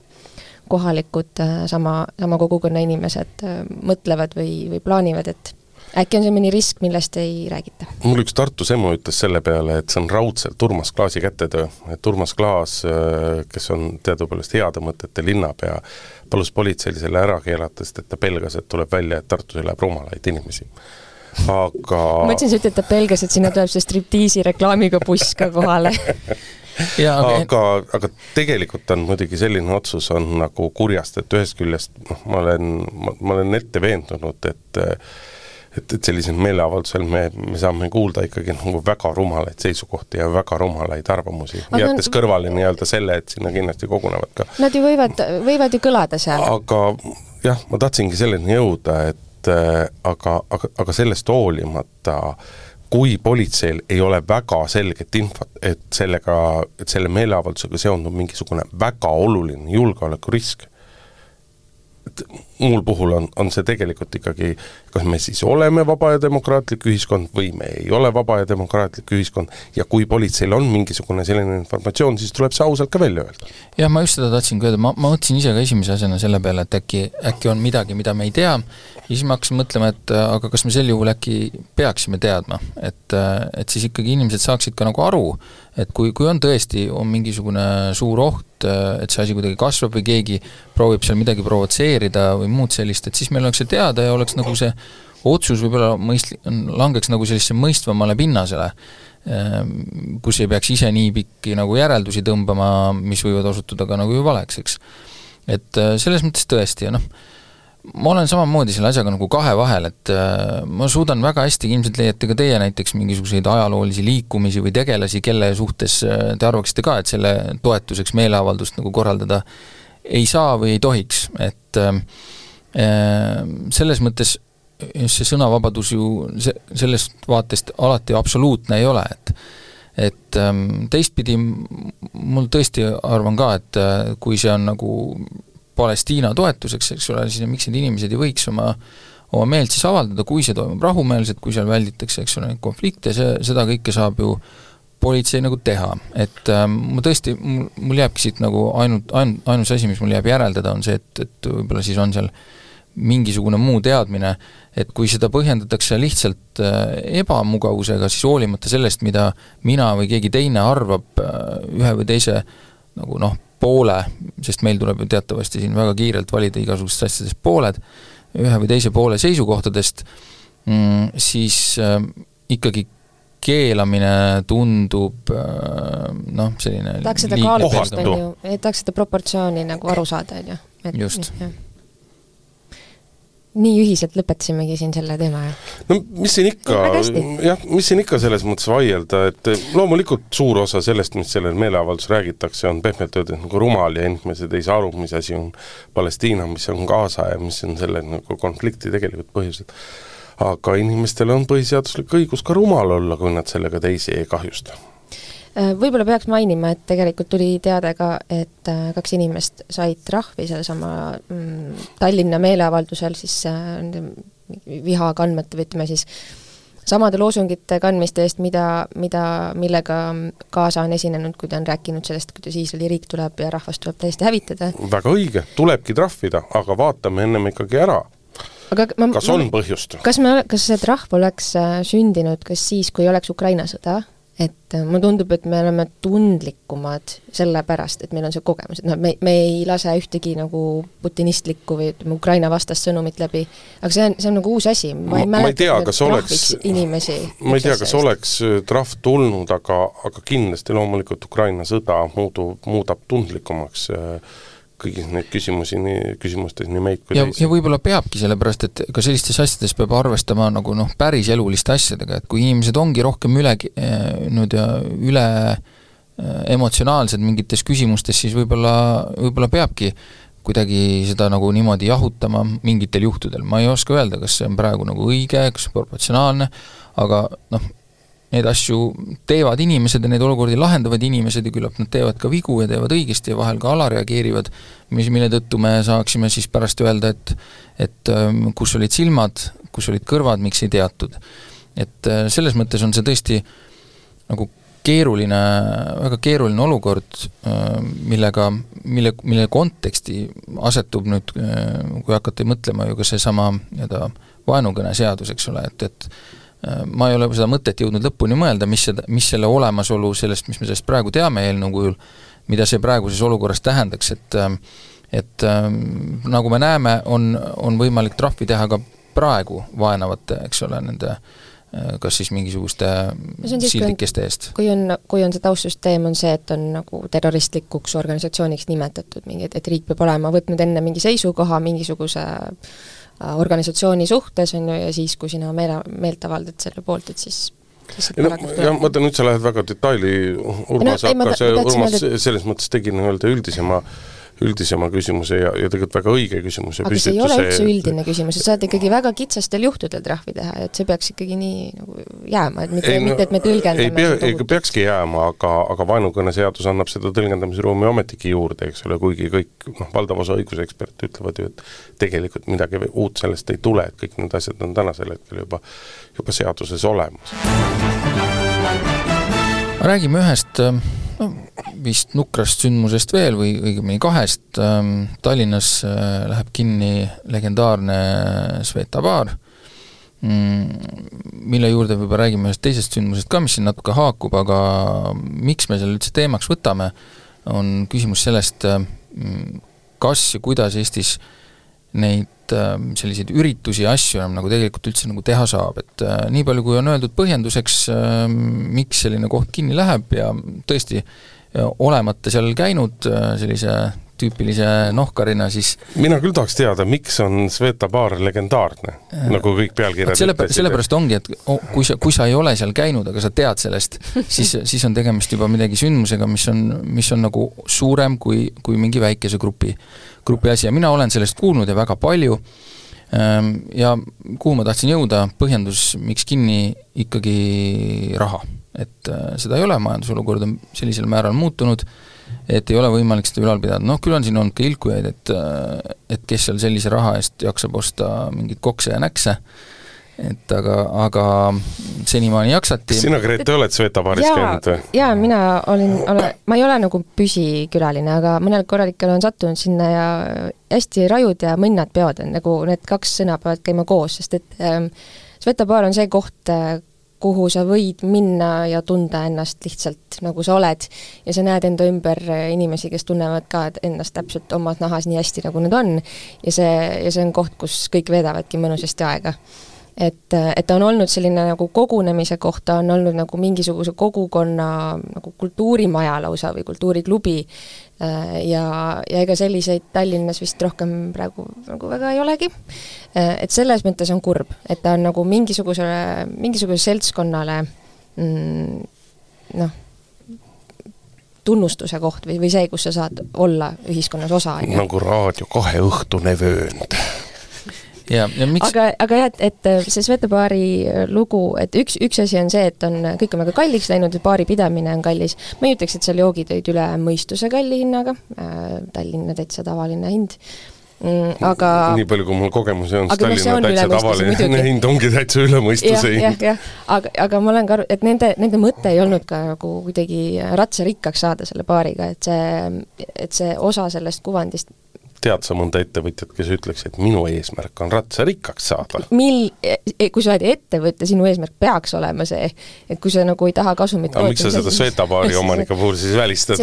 kohalikud äh, sama, sama kogukonna inimesed äh, mõtlevad või, või plaanivad, et äkki on see mõni risk, millest ei räägita? mul üks Tartu semmu ütles selle peale, et see on raudselt Urmas Klaasi kätetöö, et Urmas Klaas, äh, kes on teadupoolest heade mõtete linnapea, palus politseil selle ära keelata, sest et ta pelgas, et tuleb välja, et Tartus elab rumalaid inimesi aga ma mõtlesin, sa ütled, et ta pelgas, et sinna tuleb see striptiisi reklaamiga buss ka kohale aga, aga, aga tegelikult on muidugi selline otsus on nagu kurjast, et ühest küljest noh, ma olen, ma olen ette veendunud, et et, et sellisel meeleavaldusel me, me saame kuulda ikkagi nagu väga rumalaid seisukohti ja väga rumalaid arvamusi, jättes kõrvale nii-öelda selle, et sinna kindlasti kogunevad ka Nad ju võivad, võivad ju kõlada seal. aga jah, ma tahtsingi selleni jõuda, et aga, aga, aga sellest hoolimata äh, kui politseil ei ole väga selget infot, et sellega, et selle meeleavaldusega seondub mingisugune väga oluline julgeolekurisk, et muul puhul on, on see tegelikult ikkagi, kas me siis oleme vaba ja demokraatlik ühiskond või me ei ole vaba ja demokraatlik ühiskond. Ja kui politseil on mingisugune selline informatsioon, siis tuleb see ausalt ka välja öelda. jah, ma just seda tahtsin ka öelda, ma, ma mõtlesin ise ka esimese asjana selle peale, et äkki, äkki on midagi, mida me ei tea, ja siis ma hakkasin mõtlema, et aga kas me sel juhul äkki peaksime teadma, et, et siis ikkagi inimesed saaksid ka nagu aru, et kui, kui on tõesti, on mingisugune suur oht, et see asi kuidagi kasvab või keegi proovib seal midagi provotseerida või muud sellist, et siis meil oleks see teada ja oleks nagu see otsus võib-olla mõist-, langeks nagu sellisesse mõistvamale pinnasele, kus ei peaks ise nii pikki nagu järeldusi tõmbama, mis võivad osutuda ka nagu ju valeks, eks. et selles mõttes tõesti ja noh, ma olen samamoodi selle asjaga nagu kahe vahel, et äh, ma suudan väga hästi, ilmselt leiate ka teie näiteks mingisuguseid ajaloolisi liikumisi või tegelasi, kelle suhtes äh, te arvaksite ka, et selle toetuseks meeleavaldust nagu korraldada ei saa või ei tohiks, et äh, äh selles mõttes see sõnavabadus ju see, sellest vaatest alati absoluutne ei ole, et et ähm, teistpidi mul tõesti arvan ka, et äh, kui see on nagu Palestiina toetuseks, eks ole, siis miks need inimesed ei võiks oma oma meelt siis avaldada, kui see toimub rahumeelselt, kui seal välditakse, eks ole, neid konflikte, see, seda kõike saab ju politsei nagu teha, et äh, ma tõesti, mul, mul jääbki siit nagu ainult, ain-, ainus asi, mis mul jääb järeldada, on see, et, et võib-olla siis on seal mingisugune muu teadmine, et kui seda põhjendatakse lihtsalt äh, ebamugavusega, siis hoolimata sellest, mida mina või keegi teine arvab äh, ühe või teise nagu noh, poole, sest meil tuleb ju teatavasti siin väga kiirelt valida igasugustest asjadest pooled, ühe või teise poole seisukohtadest mm,, siis äh, ikkagi keelamine tundub äh, noh, selline tahaks seda kaalutust, on ju, tahaks seda proportsiooni nagu aru saada, on ju. just nii ühiselt lõpetasimegi siin selle teema, jah? no mis siin ikka, jah, mis siin ikka selles mõttes vaielda, et loomulikult suur osa sellest, mis sellel meeleavaldusel räägitakse, on pehmelt öeldes nagu rumal ja inimesed ei saa aru, mis asi on Palestiina, mis on Gaza ja mis on selle nagu konflikti tegelikult põhjused. Aga inimestel on põhiseaduslik õigus ka rumal olla, kui nad sellega teisi ei kahjusta Äh, võib-olla peaks mainima, et tegelikult tuli teade ka, et äh, kaks inimest said trahvi sellesama mm, Tallinna meeleavaldusel siis äh, viha kandmete või ütleme siis samade loosungite kandmiste eest, mida, mida, millega Gaza on esinenud, kui ta on rääkinud sellest, kuidas Iisraeli riik tuleb ja rahvast tuleb täiesti hävitada. väga õige, tulebki trahvida, aga vaatame ennem ikkagi ära, aga ma, kas on põhjust? kas me, kas see trahv oleks sündinud kas siis, kui oleks Ukraina sõda? Et äh, mulle tundub, et me oleme tundlikumad sellepärast, et meil on see kogemus, et noh, me, me ei lase ühtegi nagu putinistlikku või ütleme, Ukraina vastast sõnumit läbi, aga see on, see on nagu uus asi, ma ei mäleta, et tea, kas oleks, inimesi ma ei tea, kas oleks äh, trahv tulnud, aga, aga kindlasti loomulikult Ukraina sõda muudub, muudab tundlikumaks äh, kõigis neid küsimusi nii, küsimustes nii meid kui ja, teisi. ja võib-olla peabki, sellepärast et ka sellistes asjades peab arvestama nagu noh, päris eluliste asjadega, et kui inimesed ongi rohkem üle nüüd ja üle äh, emotsionaalsed mingites küsimustes, siis võib-olla, võib-olla peabki kuidagi seda nagu niimoodi jahutama mingitel juhtudel, ma ei oska öelda, kas see on praegu nagu õige, kas proportsionaalne, aga noh, neid asju teevad inimesed ja neid olukordi lahendavad inimesed ja küllap nad teevad ka vigu ja teevad õigesti ja vahel ka alareageerivad, mis, mille tõttu me saaksime siis pärast öelda, et et ähm, kus olid silmad, kus olid kõrvad, miks ei teatud. et äh, selles mõttes on see tõesti nagu keeruline, väga keeruline olukord, äh, millega, mille, mille konteksti asetub nüüd, äh, kui hakata mõtlema ju ka seesama nii-öelda vaenukõneseadus, eks ole, et, et ma ei ole seda mõtet jõudnud lõpuni mõelda, mis seda, mis selle olemasolu sellest, mis me sellest praegu teame eelnõu kujul, mida see praeguses olukorras tähendaks, et et ähm, nagu me näeme, on, on võimalik trahvi teha ka praegu vaenavate, eks ole, nende äh, kas siis mingisuguste sildikeste eest? kui on, kui on see taustsüsteem, on see, et on nagu terroristlikuks organisatsiooniks nimetatud mingi, et, et riik peab olema võtnud enne mingi seisukoha mingisuguse äh, Äh, organisatsiooni suhtes, on ju, ja siis, kui sina meele, meelt avaldad selle poolt, et siis no jah, ma mõtlen, nüüd sa lähed väga detaili, Urmas no, hakkas, Urmas selles mõttes tegi nii-öelda üldisema üldisema küsimuse ja, ja tegelikult väga õige küsimuse aga see ei ole üldse üldine küsimus, et sa saad ikkagi väga kitsastel juhtudel trahvi teha, et see peaks ikkagi nii nagu jääma, et mitte, no, mitte et me tõlgendame ei pea, ei peakski jääma, aga, aga vaenukõneseadus annab seda tõlgendamisruumi ometigi juurde, eks ole, kuigi kõik noh, valdav osa õiguseksperte ütlevad ju, et tegelikult midagi uut sellest ei tule, et kõik need asjad on tänasel hetkel juba, juba seaduses olemas. Räägime ühest no vist nukrast sündmusest veel või õigemini kahest, ähm, Tallinnas äh, läheb kinni legendaarne Sveta baar, mm, mille juurde võib-olla räägime ühest teisest sündmusest ka, mis siin natuke haakub, aga miks me selle üldse teemaks võtame, on küsimus sellest, äh, kas ja kuidas Eestis neid ähm, selliseid üritusi ja asju enam nagu tegelikult üldse nagu teha saab, et äh, nii palju, kui on öeldud põhjenduseks, ähm, miks selline koht kinni läheb ja tõesti, olemata seal käinud äh, sellise tüüpilise nohkarina, siis mina küll tahaks teada, miks on Sveta baar legendaarne, äh, nagu kõik pealkirjad selle, sellepärast ongi, et kui sa, kui sa ei ole seal käinud, aga sa tead sellest, siis, siis on tegemist juba midagi sündmusega, mis on, mis on nagu suurem kui, kui mingi väikese grupi, grupi asi. Ja mina olen sellest kuulnud ja väga palju, ähm, ja kuhu ma tahtsin jõuda, põhjendus, miks kinni, ikkagi raha. Et äh, seda ei ole, majandusolukord on sellisel määral muutunud, et ei ole võimalik seda ülal pidada, noh küll on siin olnud ka ilkujaid, et et kes seal sellise raha eest jaksab osta mingeid kokse ja näkse, et aga, aga senimaani jaksati. sina, Grete, oled Sveta baaris käinud või? jaa, mina olin, ole, ma ei ole nagu püsikülaline, aga mõnel korral ikka olen sattunud sinna ja hästi rajud ja mõnnad peod on, nagu need kaks sõna peavad käima koos, sest et ähm, Sveta baar on see koht äh,, kuhu sa võid minna ja tunda ennast lihtsalt nagu sa oled. ja sa näed enda ümber inimesi, kes tunnevad ka ennast täpselt omas nahas nii hästi, nagu nad on, ja see, ja see on koht, kus kõik veedavadki mõnusasti aega et, et ta on olnud selline nagu kogunemise koht, ta on olnud nagu mingisuguse kogukonna nagu kultuurimaja lausa või kultuuriklubi ja, ja ega selliseid Tallinnas vist rohkem praegu nagu väga ei olegi. Äh, et selles mõttes on kurb, et ta on nagu mingisugusele, mingisugusele seltskonnale mm, noh, tunnustuse koht või, või see, kus sa saad olla ühiskonnas osa. nagu Raadio kahe õhtune vöönd ja, ja miks aga, aga jah, et, et see Sveta baari lugu, et üks, üks asi on see, et on, kõik on väga kalliks läinud, baari pidamine on kallis, ma ei ütleks, et seal joogid olid üle mõistuse kalli hinnaga äh,, Tallinna täitsa tavaline hind. Mm,, aga nii palju, kui mul kogemusi on, siis Tallinna täitsa tavaline hind ongi täitsa üle mõistuse hind. aga, aga ma olen ka aru, et nende, nende mõte ei olnud ka nagu kuidagi ratsarikkaks saada selle baariga, et see, et see osa sellest kuvandist tead sa mõnda ettevõtjat, kes ütleks, et minu eesmärk on ratsarikkaks saada? mil, e, e, kui sa oled ettevõte, sinu eesmärk peaks olema see, et kui sa nagu ei taha kasumit aga miks sa seda Svetabaari omanike puhul siis välistad?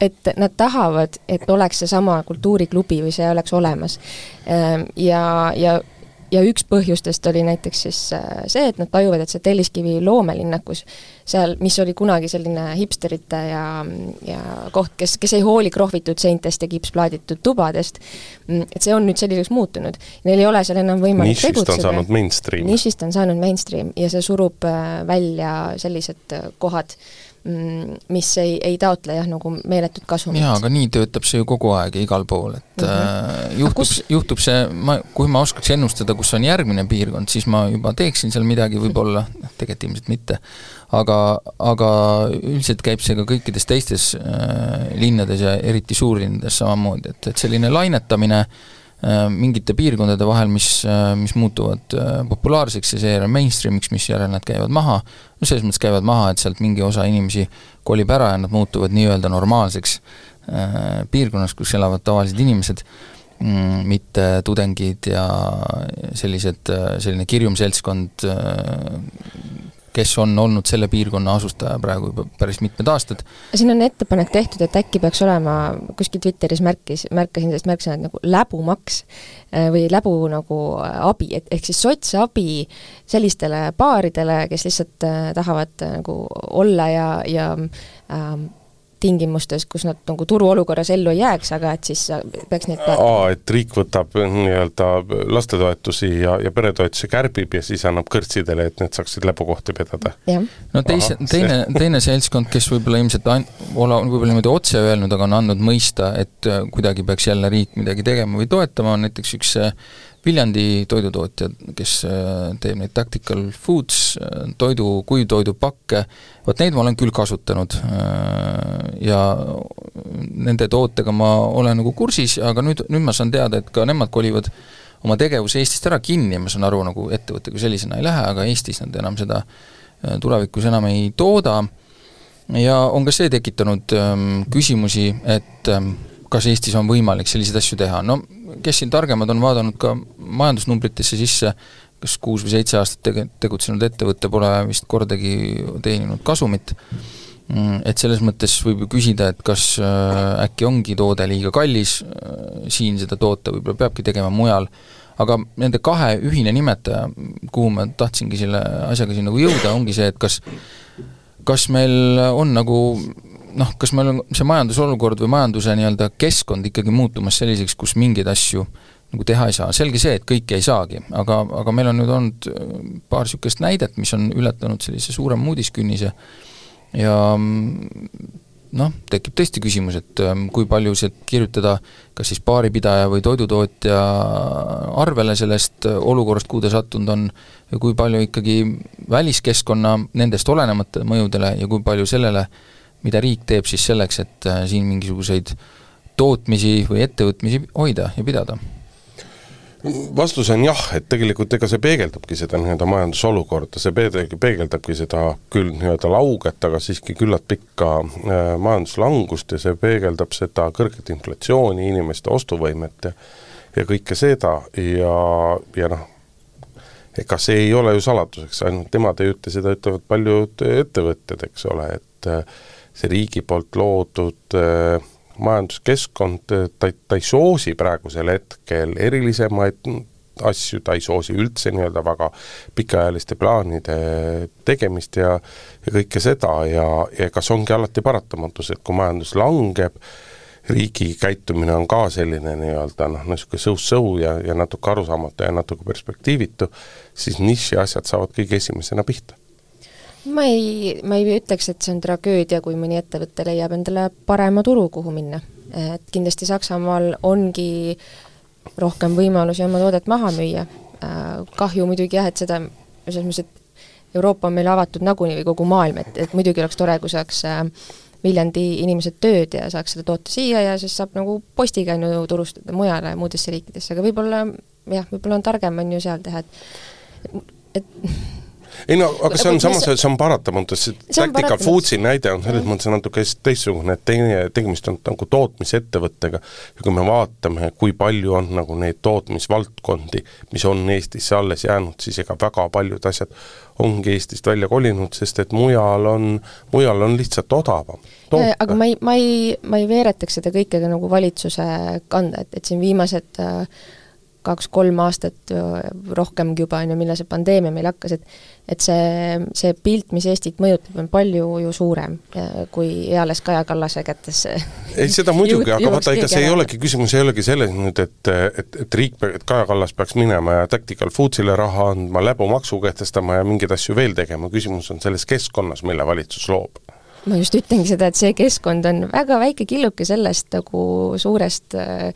et nad tahavad, et oleks seesama kultuuriklubi või see oleks olemas. Ehm, ja, ja ja üks põhjustest oli näiteks siis äh, see, et nad tajuvad, et see Telliskivi loomelinnakus, seal, mis oli kunagi selline hipsterite ja, ja koht, kes, kes ei hooli krohvitud seintest ja kipsplaaditud tubadest, mm, et see on nüüd selliseks muutunud. Neil ei ole seal enam võimalik nišist tegutseda. on saanud mainstream. nišist on saanud mainstream ja see surub äh, välja sellised äh, kohad, mis ei, ei taotle jah, nagu meeletut kasumit. jaa, aga nii töötab see ju kogu aeg ja igal pool, et mm -hmm. juhtub kus..., juhtub see, ma, kui ma oskaks ennustada, kus on järgmine piirkond, siis ma juba teeksin seal midagi võib-olla, noh tegelikult ilmselt mitte, aga, aga üldiselt käib see ka kõikides teistes äh, linnades ja eriti suurlinnades samamoodi, et, et selline lainetamine äh, Äh, mingite piirkondade vahel, mis, äh, mis muutuvad äh, populaarseks ja seejärel mainstream'iks, misjärel nad käivad maha, no selles mõttes käivad maha, et sealt mingi osa inimesi kolib ära ja nad muutuvad nii-öelda normaalseks piirkonnas, kus elavad tavalised inimesed, mm, mitte tudengid ja sellised, selline kirjum seltskond, kes on olnud selle piirkonna asustaja praegu juba päris mitmed aastad. siin on ettepanek tehtud, et äkki peaks olema, kuskil Twitteris märkis, märkasin sellist märksõna nagu läbumaks äh, või läbu nagu äh, abi, et ehk siis sotsabi sellistele paaridele, kes lihtsalt äh, tahavad nagu olla ja, ja äh, tingimustes, kus nad nagu turuolukorras ellu ei jääks, aga et siis peaks neid aa, et riik võtab nii-öelda lastetoetusi ja, ja peretoetusi kärbib ja siis annab kõrtsidele, et need saaksid lepukohti pidada? no teise, teine, teine seltskond, kes võib-olla ilmselt ain-, ole võib-olla niimoodi otse öelnud, aga on andnud mõista, et kuidagi peaks jälle riik midagi tegema või toetama, on näiteks üks Viljandi toidutootja, kes äh, teeb neid Tactical Foods äh, toidu, kuivtoidupakke, vot neid ma olen küll kasutanud äh, ja nende tootega ma olen nagu kursis, aga nüüd, nüüd ma saan teada, et ka nemad kolivad oma tegevuse Eestist ära kinni ja ma saan aru, nagu ettevõte kui sellisena ei lähe, aga Eestis nad enam seda tulevikus enam ei tooda. Ja on ka see tekitanud ähm, küsimusi, et ähm, kas Eestis on võimalik selliseid asju teha, no kes siin targemad on vaadanud ka majandusnumbritesse sisse, kas kuus või seitse aastat tege-, tegutsenud ettevõte pole vist kordagi teeninud kasumit, mm, et selles mõttes võib ju küsida, et kas äh, äkki ongi toode liiga kallis äh, siin seda toota, võib-olla peabki tegema mujal, aga nende kahe ühine nimetaja, kuhu ma tahtsingi selle asjaga siin nagu jõuda, ongi see, et kas kas meil on nagu noh, kas meil on see majandusolukord või majanduse nii-öelda keskkond ikkagi muutumas selliseks, kus mingeid asju nagu teha ei saa, selge see, et kõike ei saagi, aga, aga meil on nüüd olnud äh, paar niisugust näidet, mis on ületanud sellise suurema uudiskünnise ja noh, tekib tõesti küsimus, et ähm, kui palju see kirjutada kas siis baaripidaja või toidutootja arvele sellest äh, olukorrast, kuhu ta sattunud on, ja kui palju ikkagi väliskeskkonna nendest olenemata mõjudele ja kui palju sellele äh, mida riik teeb siis selleks, et äh, siin mingisuguseid tootmisi või ettevõtmisi hoida ja pidada? vastus on jah, et tegelikult ega see peegeldabki seda nii-öelda majandusolukorda, see peegeldabki seda küll nii-öelda lauget, aga siiski küllalt pikka äh, majanduslangust ja see peegeldab seda kõrget inflatsiooni, inimeste ostuvõimet ja ja kõike seda ja, ja noh, ega see ei ole ju saladuseks, ainult nemad ei ütle, seda ütlevad paljud ettevõtjad, eks ole, et äh, see riigi poolt loodud äh, majanduskeskkond, äh, ta, ta ei soosi praegusel hetkel erilisemaid asju, ta ei soosi üldse nii-öelda väga pikaajaliste plaanide tegemist ja ja kõike seda ja, ja kas ongi alati paratamatus, et kui majandus langeb, riigi käitumine on ka selline nii-öelda noh, niisugune sõus-sõu ja, ja natuke arusaamatu ja natuke perspektiivitu, siis nišiasjad saavad kõige esimesena pihta ma ei, ma ei ütleks, et see on tragöödia, kui mõni ettevõte leiab endale parema turu, kuhu minna. et kindlasti Saksamaal ongi rohkem võimalusi oma toodet maha müüa, kahju muidugi jah, et seda, selles mõttes, et Euroopa on meile avatud nagunii või kogu maailm, et, et muidugi oleks tore, kui saaks äh, Viljandi inimesed tööd ja saaks seda toota siia ja siis saab nagu postiga on ju turustada mujale, muudesse riikidesse, aga võib-olla jah, võib-olla on targem, on ju seal teha, et et ei no aga see on samas, see on paratamatu, see Tactical Foodsi näide on selles mõttes natuke teistsugune, et teine, tegemist on nagu tootmisettevõttega. Ja kui me vaatame, kui palju on nagu neid tootmisvaldkondi, mis on Eestisse alles jäänud, siis ega väga paljud asjad ongi Eestist välja kolinud, sest et mujal on, mujal on lihtsalt odavam. Toota. aga ma ei, ma ei, ma ei veeretaks seda kõike ka nagu valitsuse kanda, et, et siin viimased äh, kaks-kolm aastat rohkemgi juba, on ju, millal see pandeemia meil hakkas, et et see, see pilt, mis Eestit mõjutab, on palju ju suurem kui eales Kaja Kallase kätesse. ei, seda muidugi, aga vaata, ega see ei olegi, küsimus ei olegi selles nüüd, et, et, et riik, et Kaja Kallas peaks minema ja Tactical Foodsile raha andma, läbumaksu kehtestama ja mingeid asju veel tegema, küsimus on selles keskkonnas, mille valitsus loob ma just ütlengi seda, et see keskkond on väga väike killuke sellest nagu suurest äh,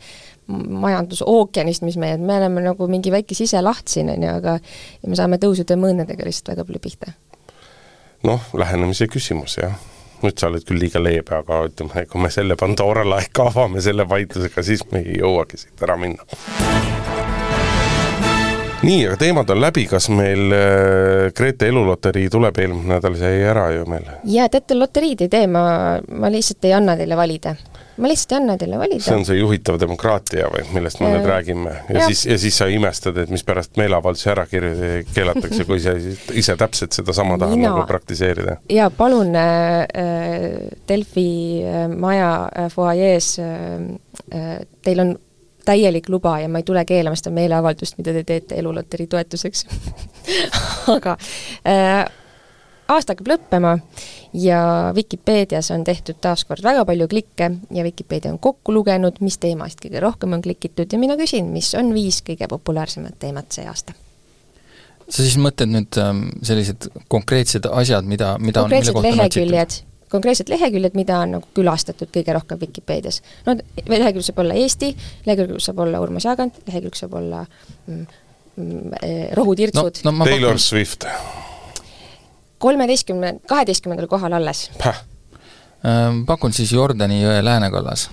majandusookeanist, mis meie, me oleme nagu mingi väike siselaht siin, on ju, aga ja me saame tõusude mõõnadega lihtsalt väga palju pihta. noh, lähenemise küsimus, jah. nüüd sa oled küll liiga leebe, aga ütleme, kui me selle Pandora laeka avame selle vaidlusega, siis me ei jõuagi siit ära minna nii, aga teemad on läbi, kas meil äh, Grete eluloterii tuleb, eelmine nädal see jäi ära ju meil? jaa, teate, loteriid ei tee, ma, ma lihtsalt ei anna teile valida ma lihtsalt ei anna teile valida. see on see juhitav demokraatia või, millest me nüüd räägime ja, ja siis, ja siis sa imestad, et mispärast meeleavaldusi ära kirju-, keelatakse, kui sa ise täpselt sedasama tahad Mina... nagu praktiseerida. jaa, palun äh, äh Delfi äh, maja äh, fuajees äh, äh, teil on täielik luba ja ma ei tule keelama seda meeleavaldust, mida te teete eluloterii toetuseks aga äh, aasta hakkab lõppema ja Vikipeedias on tehtud taaskord väga palju klikke ja Vikipeedia on kokku lugenud, mis teemasid kõige rohkem on klikitud ja mina küsin, mis on viis kõige populaarsemat teemat see aasta sa siis mõtled nüüd ähm, sellised konkreetsed asjad, mida, mida konkreetsed on, leheküljed, konkreetsed leheküljed, mida on nagu külastatud kõige rohkem Vikipeedias. no lehekülg saab olla Eesti, lehekülg saab olla Urmas Jaagant, lehekülg saab olla mm, mm, eh, rohutirtsud no,. No, Taylor pakun... Swift. Kolmeteistkümne, kaheteistkümnendal kohal alles. Ähm, pakun siis Jordani jõe läänekallas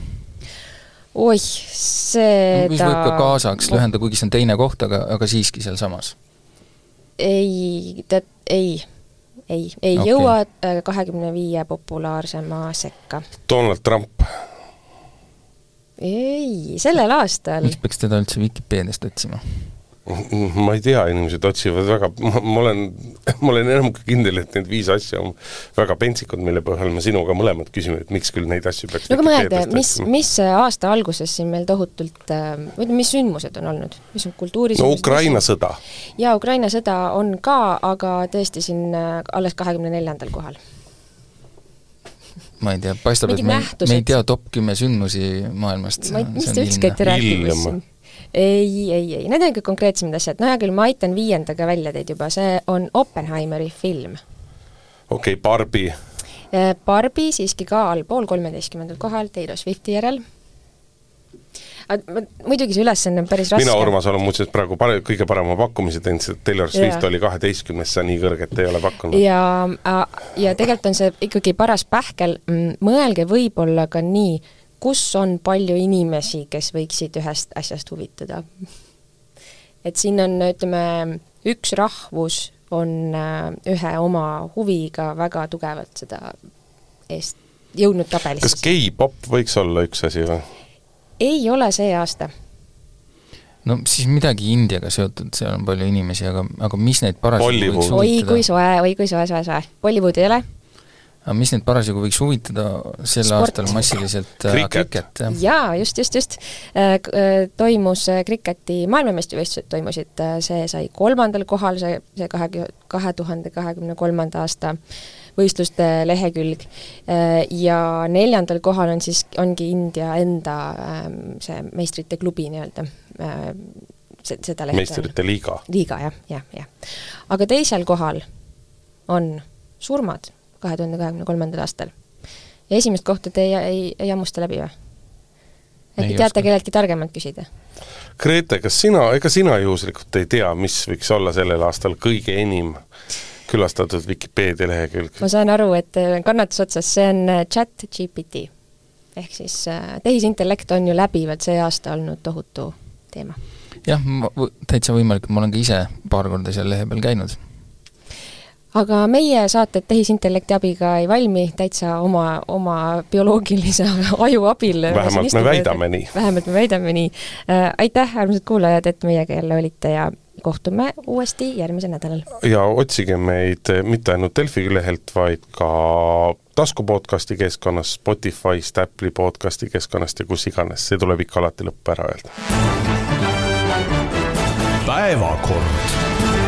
oih, seda mis võib ka kaasaks lühendada, kuigi see on teine koht, aga, aga siiski sealsamas ei, tead, ei, ei, ei okay. jõua äh, kahekümne viie populaarsema sekka. Donald Trump? ei, sellel aastal. miks peaks teda üldse Vikipeediast otsima? ma ei tea, inimesed otsivad väga, ma olen, ma olen enam kui kindel, et need viis asja on väga pentsikud, mille põhjal me sinuga mõlemad küsime, et miks küll neid asju peaks no aga mõelda, mis, mis aasta alguses siin meil tohutult, või äh, mis sündmused on olnud, mis on kultuuris no Ukraina sõda. jaa, Ukraina sõda on ka, aga tõesti siin äh, alles kahekümne neljandal kohal ma ei tea, paistab, et me, me ei tea top kümme sündmusi maailmast. ma ei, mis te ükski ette rääkimas siin? Ei, ei, ei, need on ikka konkreetsemad asjad, no hea küll, ma aitan viiendaga välja teid juba, see on Oppenheimeri film. okei okay,, Barbi. Äh, Barbi siiski ka allpool kolmeteistkümnendal kohal, Taylor Swifti järel. muidugi see ülesanne on päris raske. mina, Urmas, olen muuseas praegu pare-, kõige parema pakkumise teinud, sest Taylor Swift ja. oli kaheteistkümnes, sa nii kõrget ei ole pakkunud. ja, ja tegelikult on see ikkagi paras pähkel, mõelge võib-olla ka nii, kus on palju inimesi, kes võiksid ühest asjast huvituda. et siin on, ütleme, üks rahvus on äh, ühe oma huviga väga tugevalt seda eest jõudnud tabelisse. kas gei-pop võiks olla üks asi või? ei ole see aasta. no siis midagi Indiaga seotud, seal on palju inimesi, aga, aga mis neid parasjagu võiks huvitada? oi kui soe, oi kui soe, soe, soe. Bollywood ei ole aga mis neid parasjagu võiks huvitada sel Sport. aastal massiliselt äh,? kriket. jaa, just, just, just äh,. äh toimus äh, kriketi maailmameistrivõistlused toimusid, äh, see sai kolmandal kohal, see, see kahe, kahe tuhande kahekümne kolmanda aasta võistluste lehekülg ja neljandal kohal on siis, ongi India enda ähm, see meistrite klubi nii-öelda, seda lehte. meistrite liiga. liiga, jah, jah, jah. aga teisel kohal on surmad kahe tuhande kahekümne kolmandal aastal. ja esimest kohta te ei, ei, ei hammusta läbi või? äkki teate kelleltki targemalt küsida? Grete, kas sina, ega sina juhuslikult ei tea, mis võiks olla sellel aastal kõige enim külastatud Vikipeedia lehekülg? ma saan aru, et äh, kannatus otsas, see on äh, chat GPT. ehk siis äh, tehisintellekt on ju läbivalt see aasta olnud tohutu teema. jah, täitsa võimalik, ma olen ka ise paar korda seal lehe peal käinud aga meie saated tehisintellekti abiga ei valmi, täitsa oma, oma bioloogilise aju abil. vähemalt me väidame nii. vähemalt me väidame nii äh,. aitäh, armsad kuulajad, et meiega jälle olite ja kohtume uuesti järgmisel nädalal. ja otsige meid mitte ainult Delfi lehelt, vaid ka tasku podcasti keskkonnast, Spotify'st, Apple'i podcasti keskkonnast ja kus iganes, see tuleb ikka alati lõppu ära öelda. päevakord